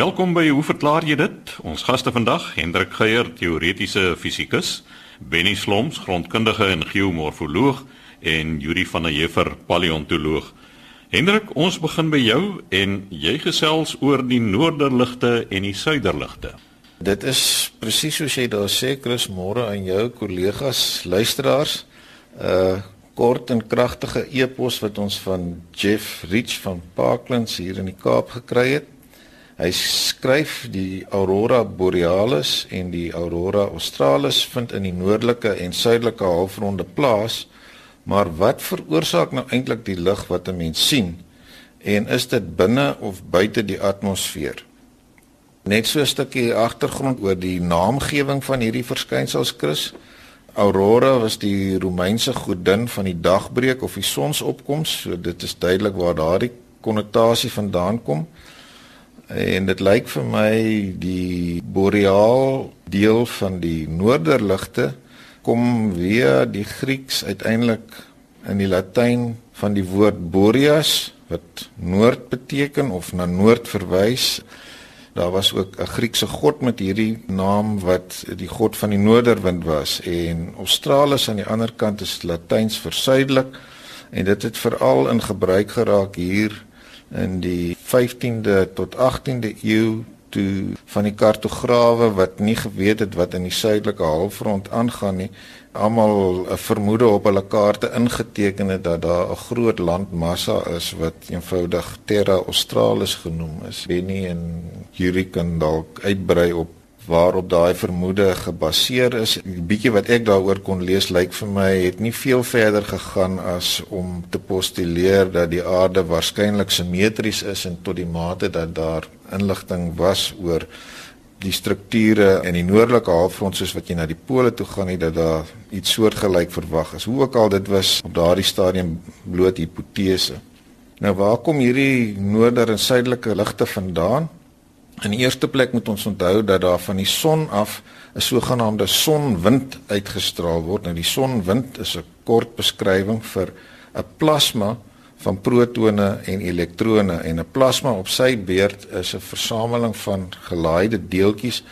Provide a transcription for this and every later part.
Welkom by Hoe verklaar jy dit? Ons gaste vandag, Hendrik Geier, teoretiese fisikus, Benny Sloms, grondkundige en geomorfoloog en Yuri van der Heever, paleontoloog. Hendrik, ons begin by jou en jy gesels oor die noorderligte en die suiderligte. Dit is presies soos jy daar sê, Chris, môre aan jou kollegas, luisteraars. Uh kort en kragtige epos wat ons van Jeff Rich van Parklands hier in die Kaap gekry het. Hy skryf die aurora borealis en die aurora australis vind in die noordelike en suidelike halfronde plaas. Maar wat veroorsaak nou eintlik die lig wat 'n mens sien? En is dit binne of buite die atmosfeer? Net so 'n stukkie agtergrond oor die naamgewing van hierdie verskynsels, Chris. Aurora was die Romeinse godin van die dagbreek of die sonsopkoms. So dit is duidelik waar daardie konnotasie vandaan kom. En dit lyk vir my die boreaal deel van die noorderligte kom weer die Grieks uiteindelik in die Latyn van die woord boreas wat noord beteken of na noord verwys. Daar was ook 'n Griekse god met hierdie naam wat die god van die noorderwind was en Australis aan die ander kant is Latyns vir suidelik en dit het veral in gebruik geraak hier in die 15de tot 18de eeu toe van die kartograwe wat nie geweet het wat in die suidelike halfrond aangaan nie almal 'n vermoede op hulle kaarte ingeteken het dat daar 'n groot landmassa is wat eenvoudig Terra Australis genoem is. Benny en Yuri kan dalk uitbrei op waarop daai vermoede gebaseer is. Die bietjie wat ek daaroor kon lees lyk vir my het nie veel verder gegaan as om te postuleer dat die aarde waarskynlik simmetries is en tot die mate dat daar inligting was oor die strukture in die noordelike halfrond soos wat jy na die pole toe gaan het dat daar iets soortgelyk verwag is. Hoe ook al dit was op daardie stadium bloot hipotese. Nou waar kom hierdie noorder en suidelike ligte vandaan? In die eerste plek moet ons onthou dat daar van die son af 'n sogenaamde sonwind uitgestraal word. Nou die sonwind is 'n kort beskrywing vir 'n plasma van protone en elektrone en 'n plasma op sy beurt is 'n versameling van gelaaide deeltjies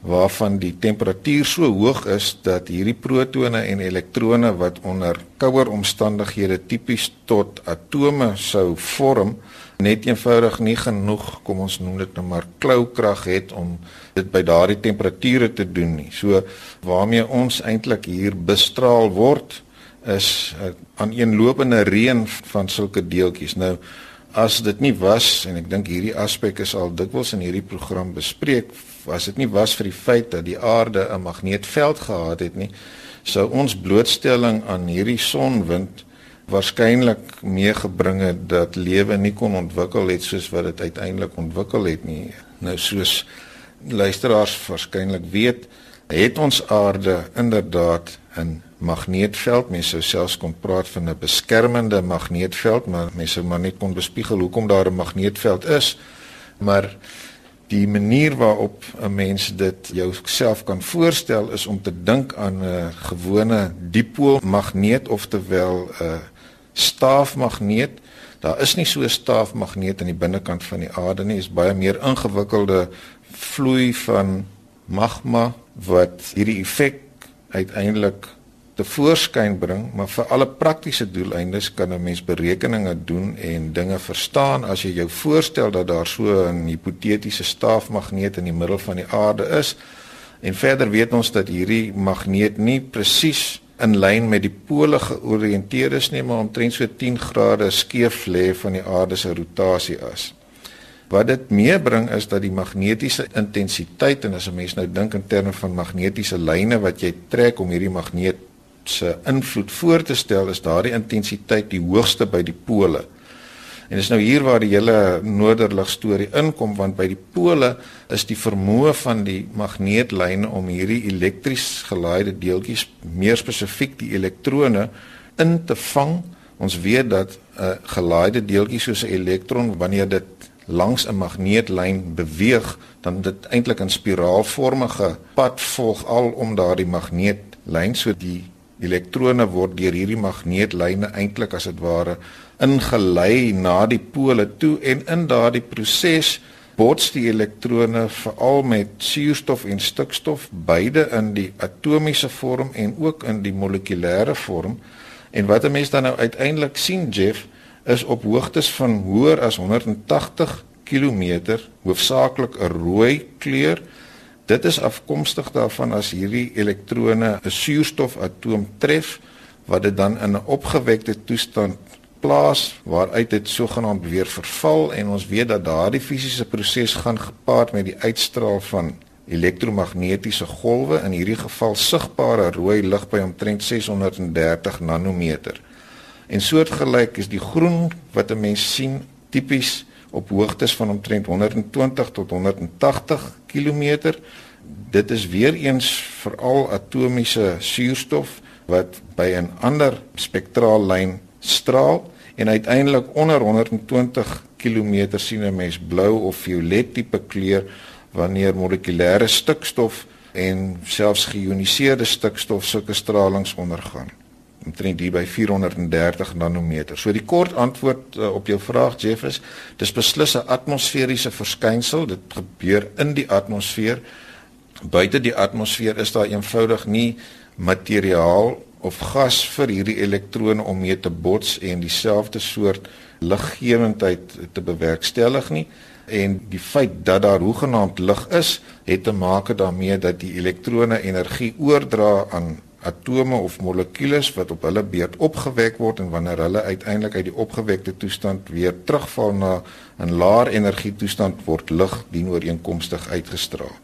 waarvan die temperatuur so hoog is dat hierdie protone en elektrone wat onder kouer omstandighede tipies tot atome sou vorm net eenvoudig nie genoeg, kom ons noem dit nou maar kloukrag het om dit by daardie temperature te doen nie. So waarmee ons eintlik hier bestraal word is 'n aaneenlopende reën van sulke deeltjies. Nou as dit nie was en ek dink hierdie aspek is al dikwels in hierdie program bespreek, was dit nie was vir die feit dat die aarde 'n magneetveld gehad het nie, sou ons blootstelling aan hierdie sonwind waarskynlik meegebring het dat lewe nie kon ontwikkel het soos wat dit uiteindelik ontwikkel het nie. Nou soos luisteraars waarskynlik weet, het ons aarde inderdaad 'n magneetveld. Mense sou selfs kon praat van 'n beskermende magneetveld, maar mense sou maar net kon bespiegel hoekom daar 'n magneetveld is. Maar die manier waarop 'n mens dit jouself kan voorstel is om te dink aan 'n gewone dipoolmagneet of terwyl 'n staafmagneet. Daar is nie so 'n staafmagneet aan die binnekant van die aarde nie. Dit is baie meer ingewikkelde vloei van magma wat hierdie effek uiteindelik te voorskyn bring, maar vir alle praktiese doeleindes kan 'n mens berekeninge doen en dinge verstaan as jy jou voorstel dat daar so 'n hipotetiese staafmagneet in die middel van die aarde is. En verder weet ons dat hierdie magneet nie presies in lyn met die pole georiënteer is nie, maar omtrent so 10 grade skeef lê van die aarde se rotasie as. Wat dit meebring is dat die magnetiese intensiteit en as 'n mens nou dink in terme van magnetiese lyne wat jy trek om hierdie magneet se invloed voor te stel, is daardie intensiteit die hoogste by die pole. En dis nou hier waar die hele noorderlig storie inkom want by die pole is die vermoë van die magneetlyne om hierdie elektries gelaaide deeltjies, meer spesifiek die elektrone in te vang. Ons weet dat 'n uh, gelaaide deeltjie soos 'n elektron wanneer dit langs 'n magneetlyn beweeg, dan dit eintlik 'n spiraalvormige pad volg al om daardie magneetlyn so die elektrone word deur hierdie magneetlyne eintlik as dit ware ingelei na die pole toe en in daardie proses bots die elektrone veral met suurstof en stikstof beide in die atomiese vorm en ook in die molekulêre vorm. En wat 'n mens dan nou uiteindelik sien Jeff is op hoogtes van hoër as 180 km hoofsaaklik 'n rooi kleur. Dit is afkomstig daarvan as hierdie elektrone 'n suurstofatoom tref wat dit dan in 'n opgewekte toestand plaas waaruit dit sogenaamd weer verval en ons weet dat daardie fisiese proses gaan gepaard met die uitstraal van elektromagnetiese golwe in hierdie geval sigbare rooi lig by omtrent 630 nanometer. En soortgelyk is die groen wat 'n mens sien tipies op hoogtes van omtrent 120 tot 180 km. Dit is weer eens veral atomiese suurstof wat by 'n ander spektraallyn straal en uiteindelik onder 120 km sien 'n mens blou of violet tipe kleur wanneer molekulêre stikstof en selfs geioniseerde stikstof sulke stralings ondergaan omtrent hier by 430 nanometer. So die kort antwoord uh, op jou vraag Jeff is dis beslis 'n atmosferiese verskynsel. Dit gebeur in die atmosfeer. Buite die atmosfeer is daar eenvoudig nie materiaal of gas vir hierdie elektrone om mee te bots en dieselfde soort liggewendheid te bewerkstellig nie en die feit dat daar hoegenaamd lig is het te maak daarmee dat die elektrone energie oordra aan atome of molekules wat op hulle beurt opgewek word en wanneer hulle uiteindelik uit die opgewekte toestand weer terugval na 'n laer energie toestand word lig dienooreenkomstig uitgestraal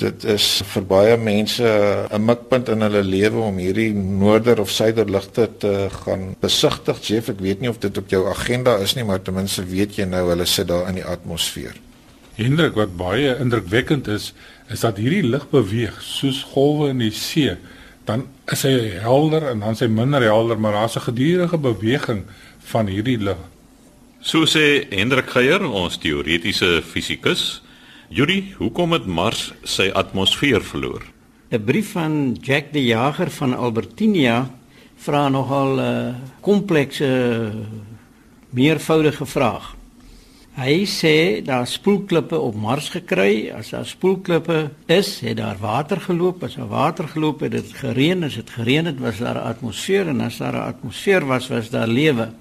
dit is vir baie mense 'n mikpunt in hulle lewe om hierdie noorder of suider ligte te gaan besigtig. Jeff, ek weet nie of dit op jou agenda is nie, maar ten minste weet jy nou hulle sit daar in die atmosfeer. Hendrik, wat baie indrukwekkend is, is dat hierdie lig beweeg soos golwe in die see. Dan is hy helder en dan is hy minder helder, maar daar's 'n gedurende beweging van hierdie lig. So sê Hendrik Geier, ons teoretiese fisikus, Yuri, hoekom het Mars sy atmosfeer verloor? 'n Brief van Jack die Jager van Albertinia vra nogal 'n uh, komplekse meervoudige vraag. Hy sê daar spoelklippe op Mars gekry, as daar spoelklippe is, het daar water geloop, as daar water geloop het, het gereën, as dit gereën het, was daar 'n atmosfeer en as daar 'n atmosfeer was, was daar lewe.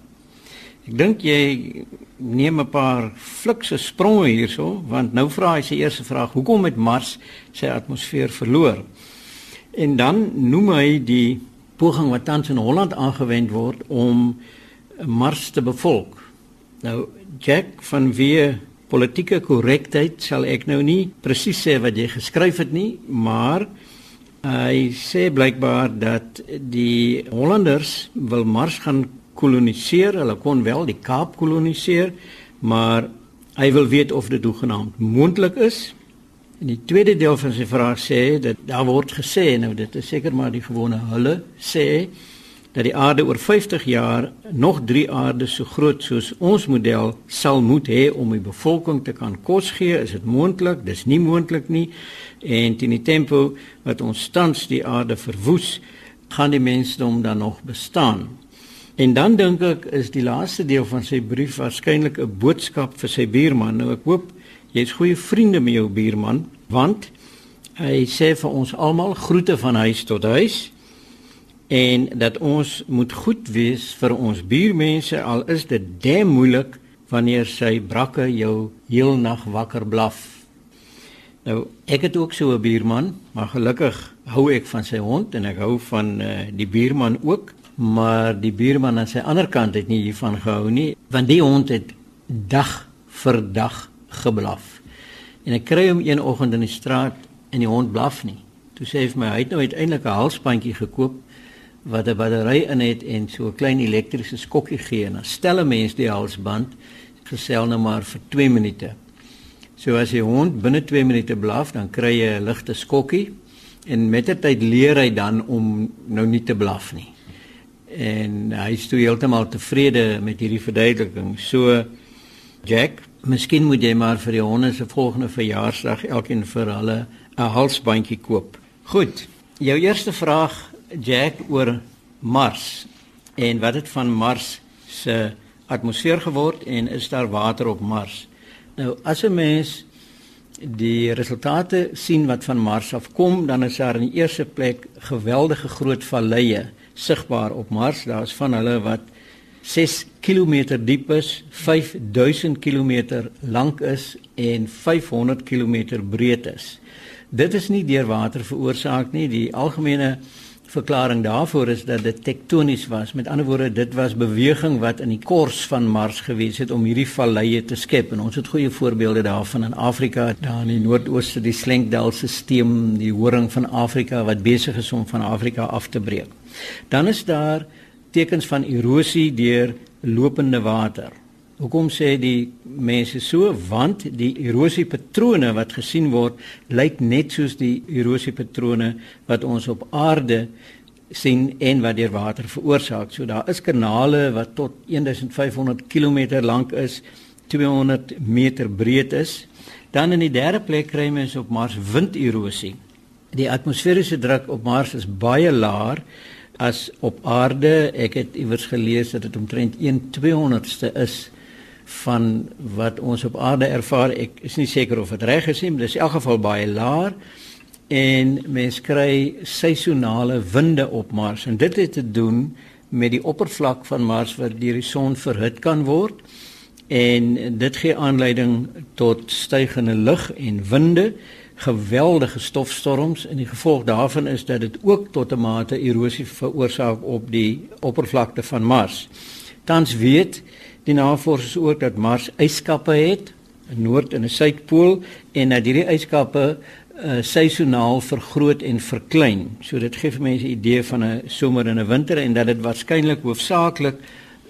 Ek dink jy neem 'n paar flikse spronge hierso, want nou vra hy sy eerste vraag: Hoekom het Mars sy atmosfeer verloor? En dan noem hy die poging wat tans in Holland aangewend word om Mars te bevolk. Nou Jack van wie politieke korrektheid sal ek nou nie presies sê wat jy geskryf het nie, maar hy sê blykbaar dat die Hollanders wil Mars gaan koloniseer. Hulle kon wel die Kaap koloniseer, maar hy wil weet of dit hoegenaamd moontlik is. En die tweede deel van sy vraag sê dat daar word gesê nou dit is seker maar die gewone hulle sê dat die aarde oor 50 jaar nog 3 aarde so groot soos ons model sal moet hê om die bevolking te kan kos gee. Is dit moontlik? Dis nie moontlik nie. En teen die tempo wat ons tans die aarde verwoes, gaan die mensdom dan nog bestaan. En dan dink ek is die laaste deel van sy brief waarskynlik 'n boodskap vir sy buurman. Nou ek hoop jy's goeie vriende met jou buurman want hy sê vir ons almal groete van huis tot huis en dat ons moet goed wees vir ons buurmense al is dit dem moeilik wanneer sy brakke jou heel nag wakker blaf. Nou ek het ook so 'n buurman, maar gelukkig hou ek van sy hond en ek hou van uh, die buurman ook maar die buurman aan sy ander kant het nie hiervan gehou nie want die hond het dag vir dag geblaf en ek kry hom een oggend in die straat en die hond blaf nie toe sê hy vir my hy het nou uiteindelik 'n halsbandjie gekoop wat 'n battery in het en so 'n klein elektriese skokkie gee en dan stel 'n mens die halsband gesel nou maar vir 2 minute so as die hond binne 2 minute blaf dan kry jy 'n ligte skokkie en met die tyd leer hy dan om nou nie te blaf nie en hy is toe heeltemal tevrede met hierdie verduideliking. So Jack, miskien moet jy maar vir die honde se volgende verjaarsdag elkeen vir hulle 'n halsbandjie koop. Goed. Jou eerste vraag Jack oor Mars en wat het van Mars se atmosfeer geword en is daar water op Mars? Nou as 'n mens die resultate sien wat van Mars afkom, dan is daar in die eerste plek geweldige groot valleie sigbaar op Mars. Daar's van hulle wat 6 km diep is, 5000 km lank is en 500 km breed is. Dit is nie deur water veroorsaak nie. Die algemene verklaring daarvoor is dat dit tektonies was. Met ander woorde, dit was beweging wat in die kors van Mars gewees het om hierdie valleie te skep. En ons het goeie voorbeelde daarvan in Afrika, daar in die noordooste, die Slenkdal-stelsel, die horing van Afrika wat besig is om van Afrika af te breek. Dan is daar tekens van erosie deur lopende water. Hoekom sê die mense so? Want die erosiepatrone wat gesien word, lyk net soos die erosiepatrone wat ons op aarde sien en wat deur water veroorsaak. So daar is kanale wat tot 1500 km lank is, 200 meter breed is. Dan in die derde plek kry mens op Mars winderosie. Die atmosferiese druk op Mars is baie laer as op aarde. Ek het iewers gelees dat dit omtrent 1/200ste is van wat ons op aarde ervaar. Ek is nie seker of dit reg is nie, maar dit is in elk geval baie laag en mens kry seisonale winde op Mars en dit het te doen met die oppervlak van Mars wat deur die son verhit kan word en dit gee aanleiding tot stygende lug en winde geweldige stofstorms en die gevolg daarvan is dat dit ook tot 'n mate erosie veroorsaak op die oppervlakte van Mars. Tans weet Die navorsers ook dat Mars yskappe het, 'n noord en 'n suidpool en dat hierdie yskappe uh, seisoonaal vergroot en verklein. So dit gee vir mense 'n idee van 'n somer en 'n winter en dat dit waarskynlik hoofsaaklik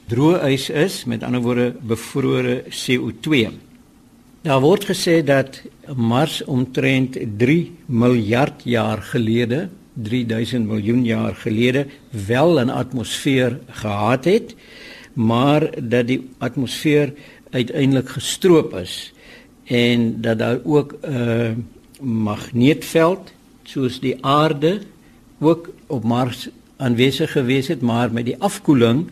droë ys is, met ander woorde bevrore CO2. Daar word gesê dat Mars omtrent 3 miljard jaar gelede, 3000 miljoen jaar gelede wel 'n atmosfeer gehad het maar dat die atmosfeer uiteindelik gestroop is en dat daar ook 'n uh, magneetveld soos die aarde ook op Mars aanwesig gewees het maar met die afkoeling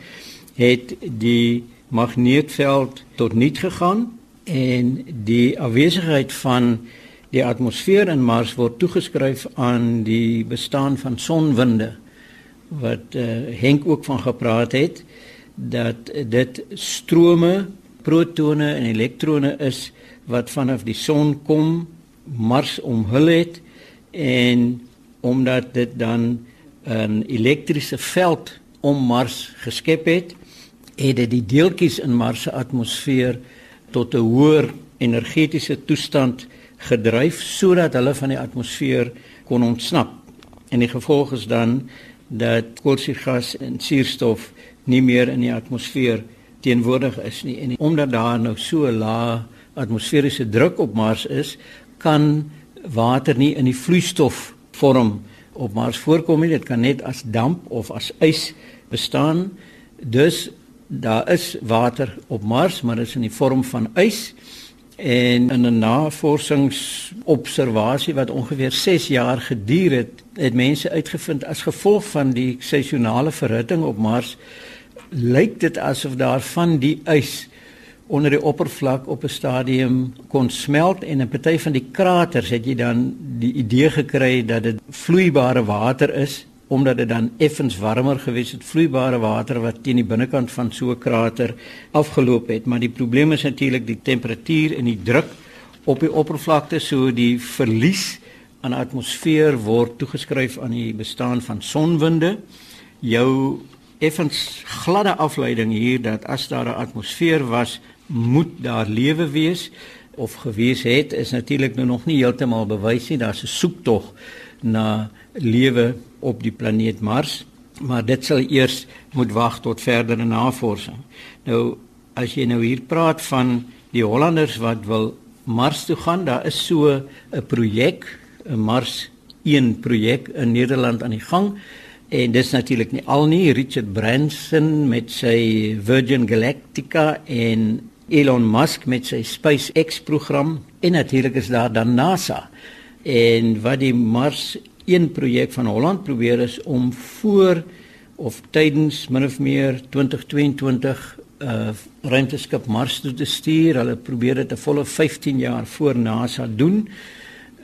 het die magneetveld tot niet gegaan en die afwesigheid van die atmosfeer in Mars word toegeskryf aan die bestaan van sonwinde wat uh, Henk ook van gepraat het dat dit strome protone en elektrone is wat vanaf die son kom Mars omhul het en omdat dit dan 'n elektriese veld om Mars geskep het het dit die deeltjies in Mars se atmosfeer tot 'n hoër energetiese toestand gedryf sodat hulle van die atmosfeer kon ontsnap. En die gevolg is dan dat koolstofgas en suurstof nie meer in die atmosfeer teenwoordig is nie en omdat daar nou so lae atmosferiese druk op Mars is, kan water nie in die vloeistof vorm op Mars voorkom nie. Dit kan net as damp of as ys bestaan. Dus daar is water op Mars, maar dit is in die vorm van ys. En in 'n navorsingsobservasie wat ongeveer 6 jaar geduur het, het mense uitgevind as gevolg van die seisonale verhitting op Mars lyk dit asof daar van die ys onder die oppervlak op 'n stadium kon smelt en 'n party van die kraters het jy dan die idee gekry dat dit vloeibare water is omdat dit dan effens warmer gewees het. Vloeibare water wat teen die binnekant van so 'n krater afgeloop het. Maar die probleem is natuurlik die temperatuur en die druk op die oppervlakte so die verlies aan atmosfeer word toegeskryf aan die bestaan van sonwinde. Jou effens gladde afleiding hier dat as daar 'n atmosfeer was, moet daar lewe wees of gewees het is natuurlik nou nog nie heeltemal bewys nie. Daar's 'n soektog na lewe op die planeet Mars, maar dit sal eers moet wag tot verdere navorsing. Nou as jy nou hier praat van die Hollanders wat wil Mars toe gaan, daar is so 'n projek, 'n Mars 1 projek in Nederland aan die gang. En dis natuurlik nie al nie Richard Branson met sy Virgin Galactica en Elon Musk met sy SpaceX program en natuurlik is daar dan NASA. En wat die Mars 1 projek van Holland probeer is om voor of tydens min of meer 2022 'n uh, ruimteskip Mars toe te stuur. Hulle probeer dit 'n volle 15 jaar voor NASA doen.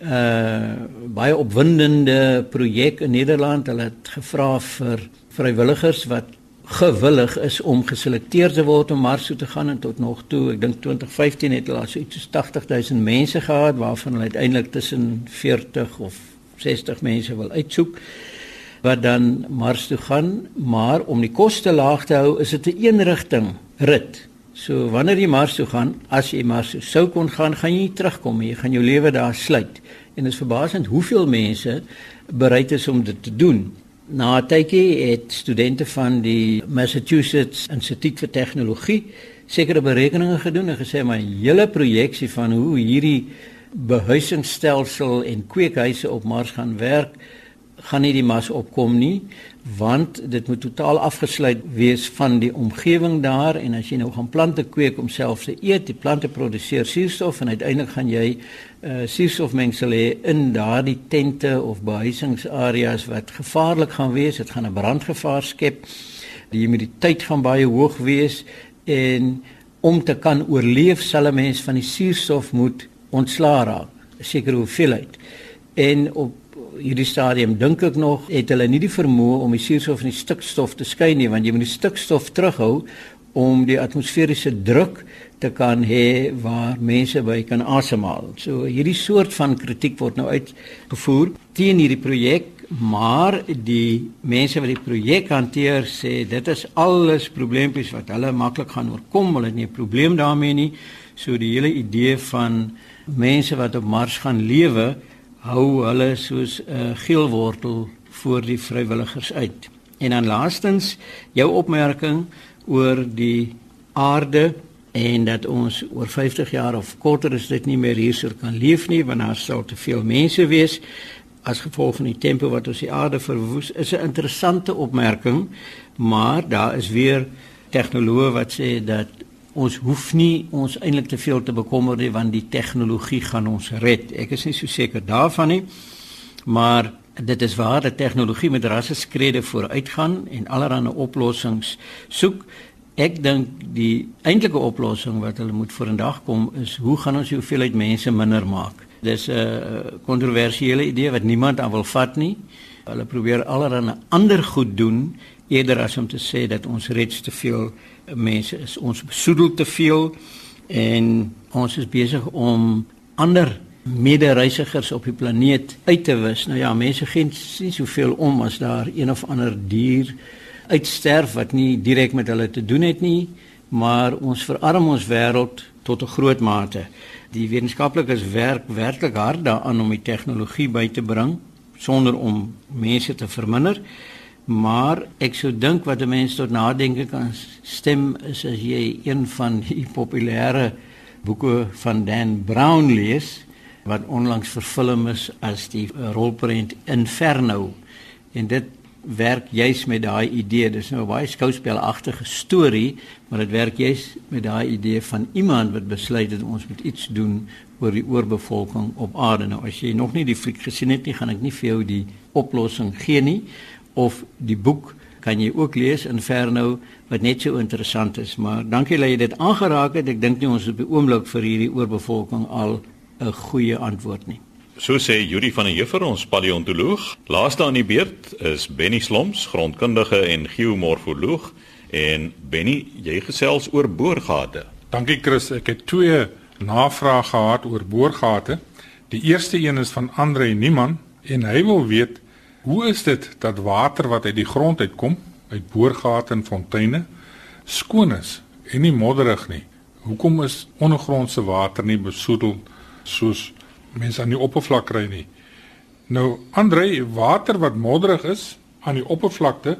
Uh baie opwindende projek in Nederland. Hulle het gevra vir vrywilligers wat gewillig is om geselekteer te word om Mars toe te gaan en tot nog toe, ek dink 2015 het hulle so iets soos 80000 mense gehad waarvan hulle uiteindelik tussen 40 of 60 mense wil uitsoek wat dan Mars toe gaan, maar om die koste laag te hou, is dit 'n eenrigting rit. So wanneer jy Mars toe gaan, as jy Mars toe sou kon gaan, gaan jy nie terugkom nie. Jy gaan jou lewe daar sluit. En dit is verbasend hoeveel mense bereid is om dit te doen. Na 'n tydjie het studente van die Massachusetts Instituut vir Tegnologie sekere berekeninge gedoen en gesê maar 'n hele projeksie van hoe hierdie behuisingsstelsel en kweekhuise op Mars gaan werk gaan nie die mas opkom nie want dit moet totaal afgesluit wees van die omgewing daar en as jy nou gaan plante kweek om self te eet, die plante produseer suurstof en uiteindelik gaan jy uh suurstofmengsel hê in daardie tente of behuisingsareas wat gevaarlik gaan wees, dit gaan 'n brandgevaar skep. Die humiditeit gaan baie hoog wees en om te kan oorleef sal 'n mens van die suurstof moet ontslaa raak, 'n sekere hoeveelheid. En op hierdie stadium dink ek nog het hulle nie die vermoë om die suurstof en die stikstof te skei nie want jy moet die stikstof terughou om die atmosferiese druk te kan hê waar mense by kan asemhaal. So hierdie soort van kritiek word nou uitgevoer teen hierdie projek, maar die mense wat die projek hanteer sê dit is alles probleempies wat hulle maklik gaan oorkom, hulle het nie 'n probleem daarmee nie. So die hele idee van mense wat op Mars gaan lewe hou hulle soos 'n uh, geelwortel voor die vrywilligers uit. En dan laastens jou opmerking oor die aarde en dat ons oor 50 jaar of korter is dit nie meer hiersou kan leef nie want daar sal te veel mense wees as gevolg van die tempo wat ons die aarde verwoes is 'n interessante opmerking maar daar is weer tegnoloë wat sê dat ons hoef nie ons eintlik te veel te bekommer nie want die tegnologie gaan ons red. Ek is nie so seker daarvan nie. Maar dit is waar dat tegnologie met rasse skrede vooruitgaan en allerlei oplossings soek. Ek dink die eintlike oplossing wat hulle moet vorendag kom is hoe gaan ons hoeveelheid mense minder maak? Dis 'n kontroversiële idee wat niemand aan wil vat nie. Hulle probeer allerlei ander goed doen eerder as om te sê dat ons reeds te veel mense is. Ons besoedel te veel en ons is besig om ander medereisigers op die planeet uit te wis. Nou ja, mense gee nie soveel om as daar een of ander dier uitsterf wat nie direk met hulle te doen het nie, maar ons verarm ons wêreld tot 'n groot mate. Die wetenskaplikes werk werklik hard daaraan om die tegnologie by te bring sonder om mense te verminder. Maar ek sou dink wat 'n mens tot nadenke kan stem is as jy een van die populêre boeke van Dan Brown lees wat onlangs vervilm is as die rolprent Inferno. En dit werk juis met daai idee dis nou 'n baie skouspelagtige storie maar dit werk juis met daai idee van iemand wat besluit dat ons moet iets doen oor die oorbevolking op aarde. Nou as jy nog nie die fliek gesien het nie gaan ek nie vir jou die oplossing gee nie of die boek kan jy ook lees Inferno wat net so interessant is. Maar dankie dat jy dit aangeraak het. Ek dink nie ons op die oomblik vir hierdie oorbevolking al 'n goeie antwoord nie. So sê Juri van der Heever ons paleontoloog. Laaste aan die beurt is Benny Sloms grondkundige en geomorfoloog. En Benny jy gesels oor boorgate. Dankie Chris. Ek het twee navrae gehad oor boorgate. Die eerste een is van Andre Niemann en hy wil weet Hoe is dit dat water wat uit die grond uitkom, uit boorgate en fonteine, skoon is en nie modderig nie? Hoekom is ondergrondse water nie besoedel soos mense aan die oppervlak kry nie? Nou, Andre, water wat modderig is aan die oppervlakte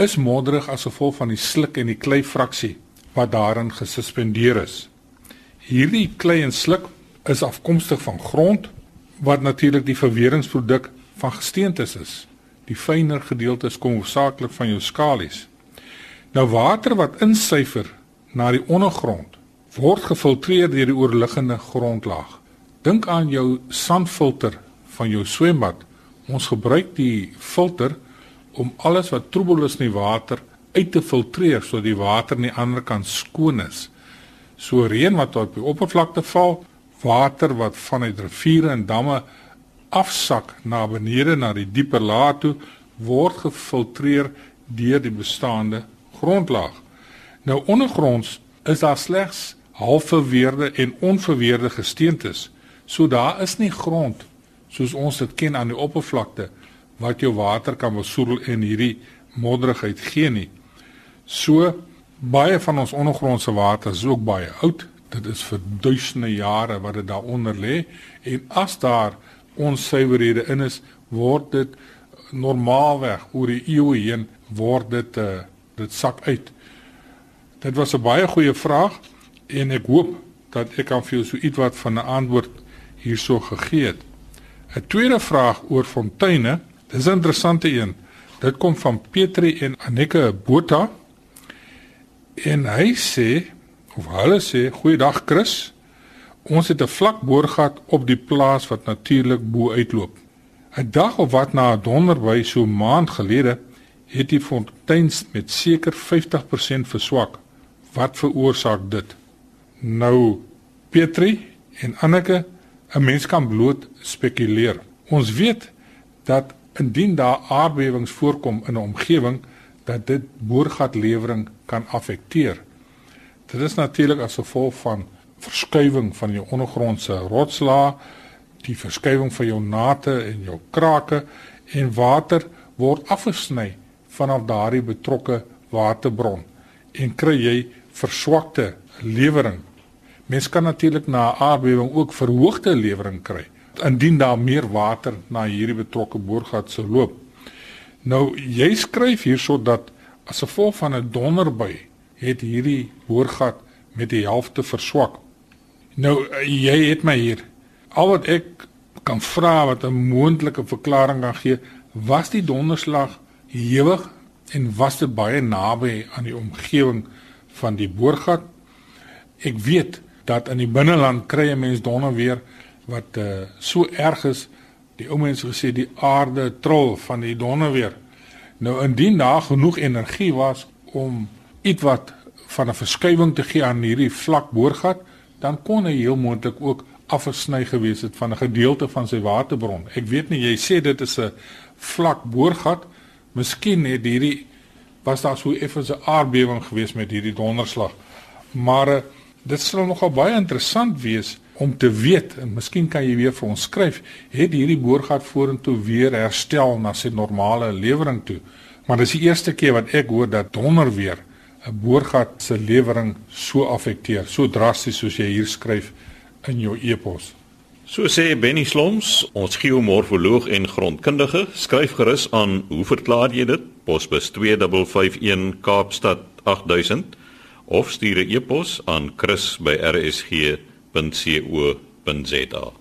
is modderig as gevolg van die sluk en die klei fraksie wat daarin gesuspendeer is. Hierdie klei en sluk is afkomstig van grond wat natuurlik die verweringsproduk van gesteentes is. Die fynere gedeeltes kom hoofsaaklik van jou skalies. Nou water wat insyfer na die ondergrond word gefiltreer deur die oorliggende grondlaag. Dink aan jou sandfilter van jou swembad. Ons gebruik die filter om alles wat troebel is in die water uit te filtreer sodat die water aan die ander kant skoon is. So reën wat op die oppervlakte val, water wat vanuit riviere en damme afsak na benede na die dieper laag toe word gefiltreer deur die bestaande grondlaag. Nou ondergronds is daar slegs halfverweerde en onverweerde gesteentes. So daar is nie grond soos ons dit ken aan die oppervlakte wat jou water kan besoedel en hierdie modderigheid gee nie. So baie van ons ondergrondse water is ook baie oud. Dit is vir duisende jare wat dit daaronder lê en as daar onsuiverhede in is, word dit normaalweg oor die eeue heen word dit uh, dit sak uit. Dit was 'n baie goeie vraag en ek hoop dat ek kan vir jou so ietwat van 'n antwoord hierso gegee het. 'n Tweede vraag oor fonteine, dis 'n interessante een. Dit kom van Petri en Anneke Botha. En hy sê of hulle sê, "Goeiedag Chris. Ons het 'n vlak boorgat op die plaas wat natuurlik bo uitloop. 'n Dag of wat na 'n donderbuy so maand gelede het die fonteins met seker 50% verswak. Wat veroorsaak dit?" Nou Petri en Anneke, 'n mens kan bloot spekuleer. Ons weet dat indien daar aardbewings voorkom in 'n omgewing dat dit boorgatlewering kan affekteer. Dit is natuurlik as gevolg van verskuiwing van jou ondergrondse rotslaag, die verskuiwing van jou nate en jou krake en water word afgesny vanaf daardie betrokke waterbron en kry jy verswakte lewering Mens kan natuurlik na 'n aardbewing ook verhoogde lewering kry indien daar meer water na hierdie betrokke boorgat sou loop. Nou jy skryf hierso dat as gevolg van 'n donderbui het hierdie boorgat met die helfte verswak. Nou jy het my hier. Al wat ek kan vra wat 'n moontlike verklaring kan gee, was die donderslag hewig en was dit baie naby aan die omgewing van die boorgat? Ek weet dat in die binneland kry 'n mens donder weer wat uh, so erg is. Die ou mense gesê die aarde trol van die donder weer. Nou indien daar genoeg energie was om ietwat van 'n verskuiwing te gee aan hierdie vlak boorgat dan kon hy heel moontlik ook afgesny gewees het van 'n gedeelte van sy waterbron. Ek weet nie jy sê dit is 'n vlak boorgat. Miskien het hierdie was daar so effens 'n aardbewing gewees met hierdie donderslag. Maar uh, Dit sal nogal baie interessant wees om te weet en miskien kan jy weer vir ons skryf, het hierdie boorgat vorentoe weer herstel na sy normale lewering toe. Maar dis die eerste keer wat ek hoor dat donder weer 'n boorgat se lewering so affekteer, so drasties soos jy hier skryf in jou e-pos. So sê Benny Sloms, ons geomorfoloog en grondkundige, skryf gerus aan, hoe verklaar jy dit? Posbus 2551 Kaapstad 8000 of stuur 'n e-pos aan chris@rsg.co.za.